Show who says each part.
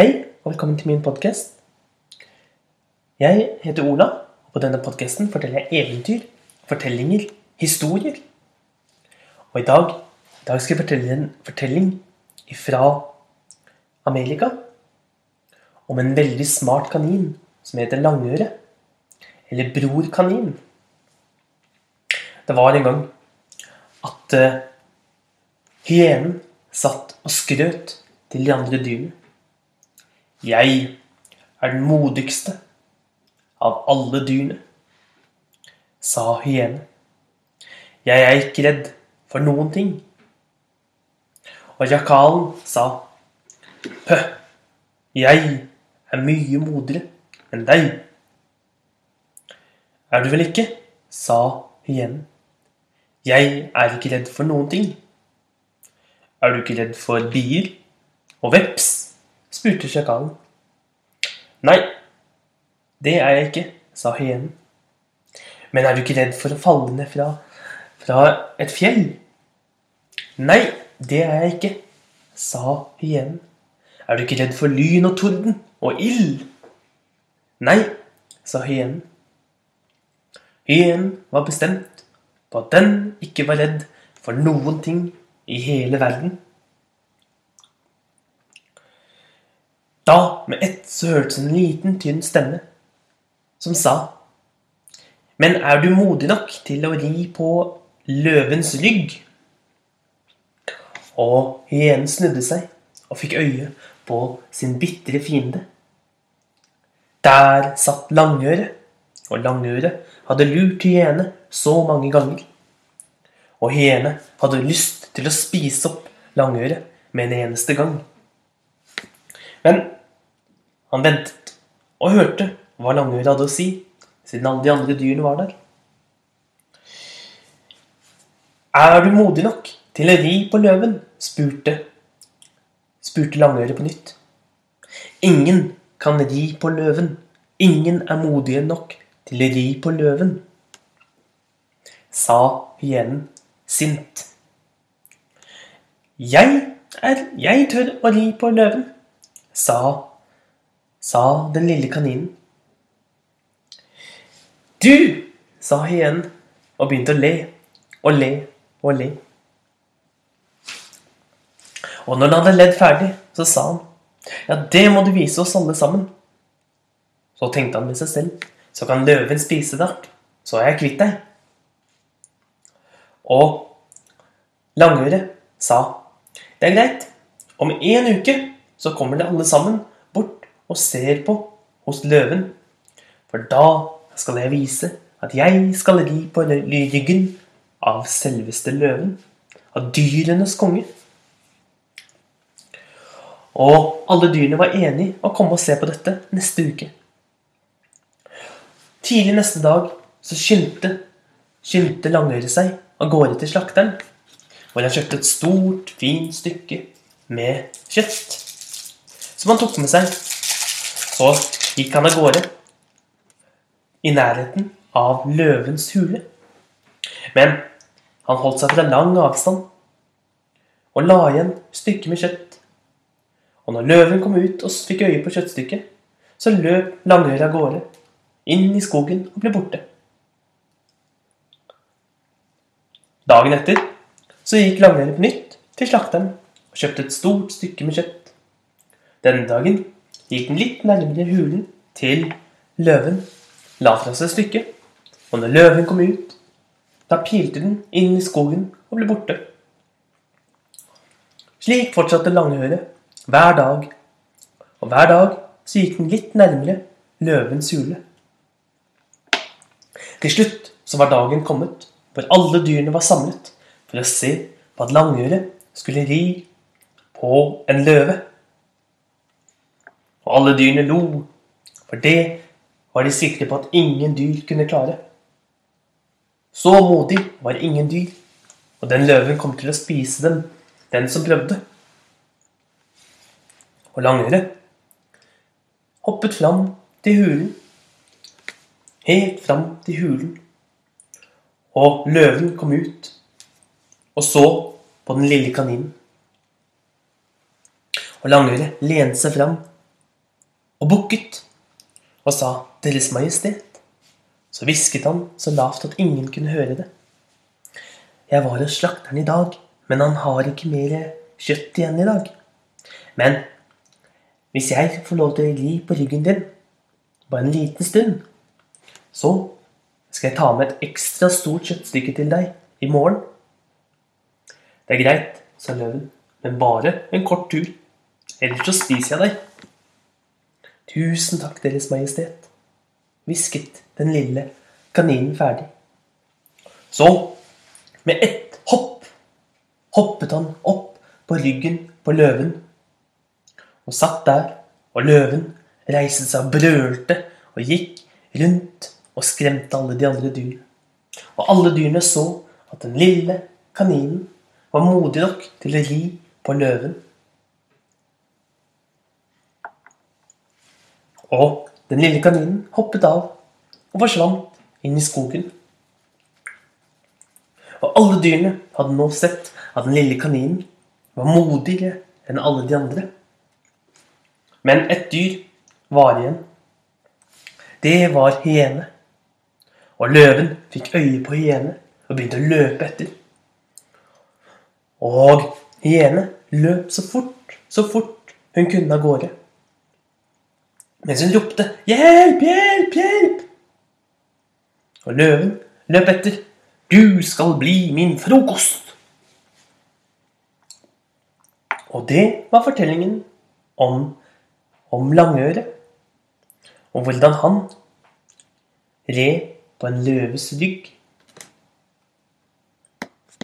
Speaker 1: Hei, og velkommen til min podkast. Jeg heter Ola, og på denne podkasten forteller jeg eventyr, fortellinger, historier. Og i dag, i dag skal jeg fortelle en fortelling fra Amerika om en veldig smart kanin som heter Langøre. Eller Bror Kanin. Det var en gang at uh, hyenen satt og skrøt til de andre dyrene. Jeg er den modigste av alle dyrene, sa hyenen. Jeg er ikke redd for noen ting. Og jakalen sa, Pø, jeg er mye modigere enn deg. Er du vel ikke? sa hyenen. Jeg er ikke redd for noen ting. Er du ikke redd for bier og veps? spurte sjakalen. Nei, det er jeg ikke, sa hyenen. Men er du ikke redd for å falle ned fra, fra et fjell? Nei, det er jeg ikke, sa hyenen. Er du ikke redd for lyn og torden og ild? Nei, sa hyenen. Hyenen var bestemt på at den ikke var redd for noen ting i hele verden. Da, med ett, så hørtes en liten, tynn stemme som sa Men er du modig nok til å ri på løvens rygg? Og hyenen snudde seg og fikk øye på sin bitre fiende. Der satt Langøret, og Langøret hadde lurt hyene så mange ganger. Og hyene hadde lyst til å spise opp Langøret med en eneste gang. Men han ventet og hørte hva Langøret hadde å si, siden alle de andre dyrene var der. Er du modig nok til å ri på løven? spurte, spurte Langøret på nytt. Ingen kan ri på løven. Ingen er modige nok til å ri på løven, sa hyenen sint. Jeg, er, jeg tør å ri på løven, sa, sa den lille kaninen. Du, sa hyenen og begynte å le og le og le. Og når han hadde ledd ferdig, så sa han, ja, det må du vise oss alle sammen. Så tenkte han med seg selv, så kan løven spise deg, så er jeg kvitt deg. Og Langøret sa, det er greit, om en uke så kommer de alle sammen bort og ser på hos løven. For da skal jeg vise at jeg skal ri på ryggen av selveste løven. Av dyrenes konge. Og alle dyrene var enige å komme og se på dette neste uke. Tidlig neste dag så skyndte, skyndte Langøret seg av gårde til slakteren, hvor han kjøpte et stort, fint stykke med kjøtt som han tok med seg. Så gikk han av gårde i nærheten av løvens hule. Men han holdt seg fra lang avstand og la igjen stykket med kjøtt. Og når løven kom ut og fikk øye på kjøttstykket, så løp Langøret av gårde, inn i skogen og ble borte. Dagen etter så gikk Langøret på nytt til slakteren og kjøpte et stort stykke med kjøtt. Denne dagen gikk den litt nærmere hulen til løven, la fra seg stykket, og når løven kom ut, da pilte den inn i skogen og ble borte. Slik fortsatte langhøret hver dag, og hver dag så gikk den litt nærmere løvens hule. Til slutt så var dagen kommet hvor alle dyrene var samlet for å se på at langhøret skulle ri på en løve og alle dyrene lo, for det var de sikre på at ingen dyr kunne klare. Så modig var ingen dyr, og den løven kom til å spise dem, den som prøvde. Og Langøre hoppet fram til hulen, helt fram til hulen, og løven kom ut og så på den lille kaninen. Og Langøre lente seg fram og bukket og sa 'Deres Majestet'. Så hvisket han så lavt at ingen kunne høre det. Jeg var hos slakteren i dag, men han har ikke mer kjøtt igjen i dag. Men hvis jeg får lov til å ri på ryggen din bare en liten stund, så skal jeg ta med et ekstra stort kjøttstykke til deg i morgen. Det er greit, sa løven, men bare en kort tur. Ellers så spiser jeg deg. Tusen takk, Deres Majestet, hvisket den lille kaninen ferdig. Så, med ett hopp, hoppet han opp på ryggen på løven og satt der, og løven reiste seg og brølte og gikk rundt og skremte alle de andre dyrene. Og alle dyrene så at den lille kaninen var modig nok til å ri på løven. Og den lille kaninen hoppet av og forsvant inn i skogen. Og alle dyrene hadde nå sett at den lille kaninen var modigere enn alle de andre. Men et dyr var igjen. Det var hyene. Og løven fikk øye på hyene og begynte å løpe etter. Og hyene løp så fort, så fort hun kunne av gårde mens hun ropte 'Hjelp, hjelp, hjelp!' Og løven løp etter. 'Du skal bli min frokost!' Og det var fortellingen om, om Langøre, og hvordan han red på en løves rygg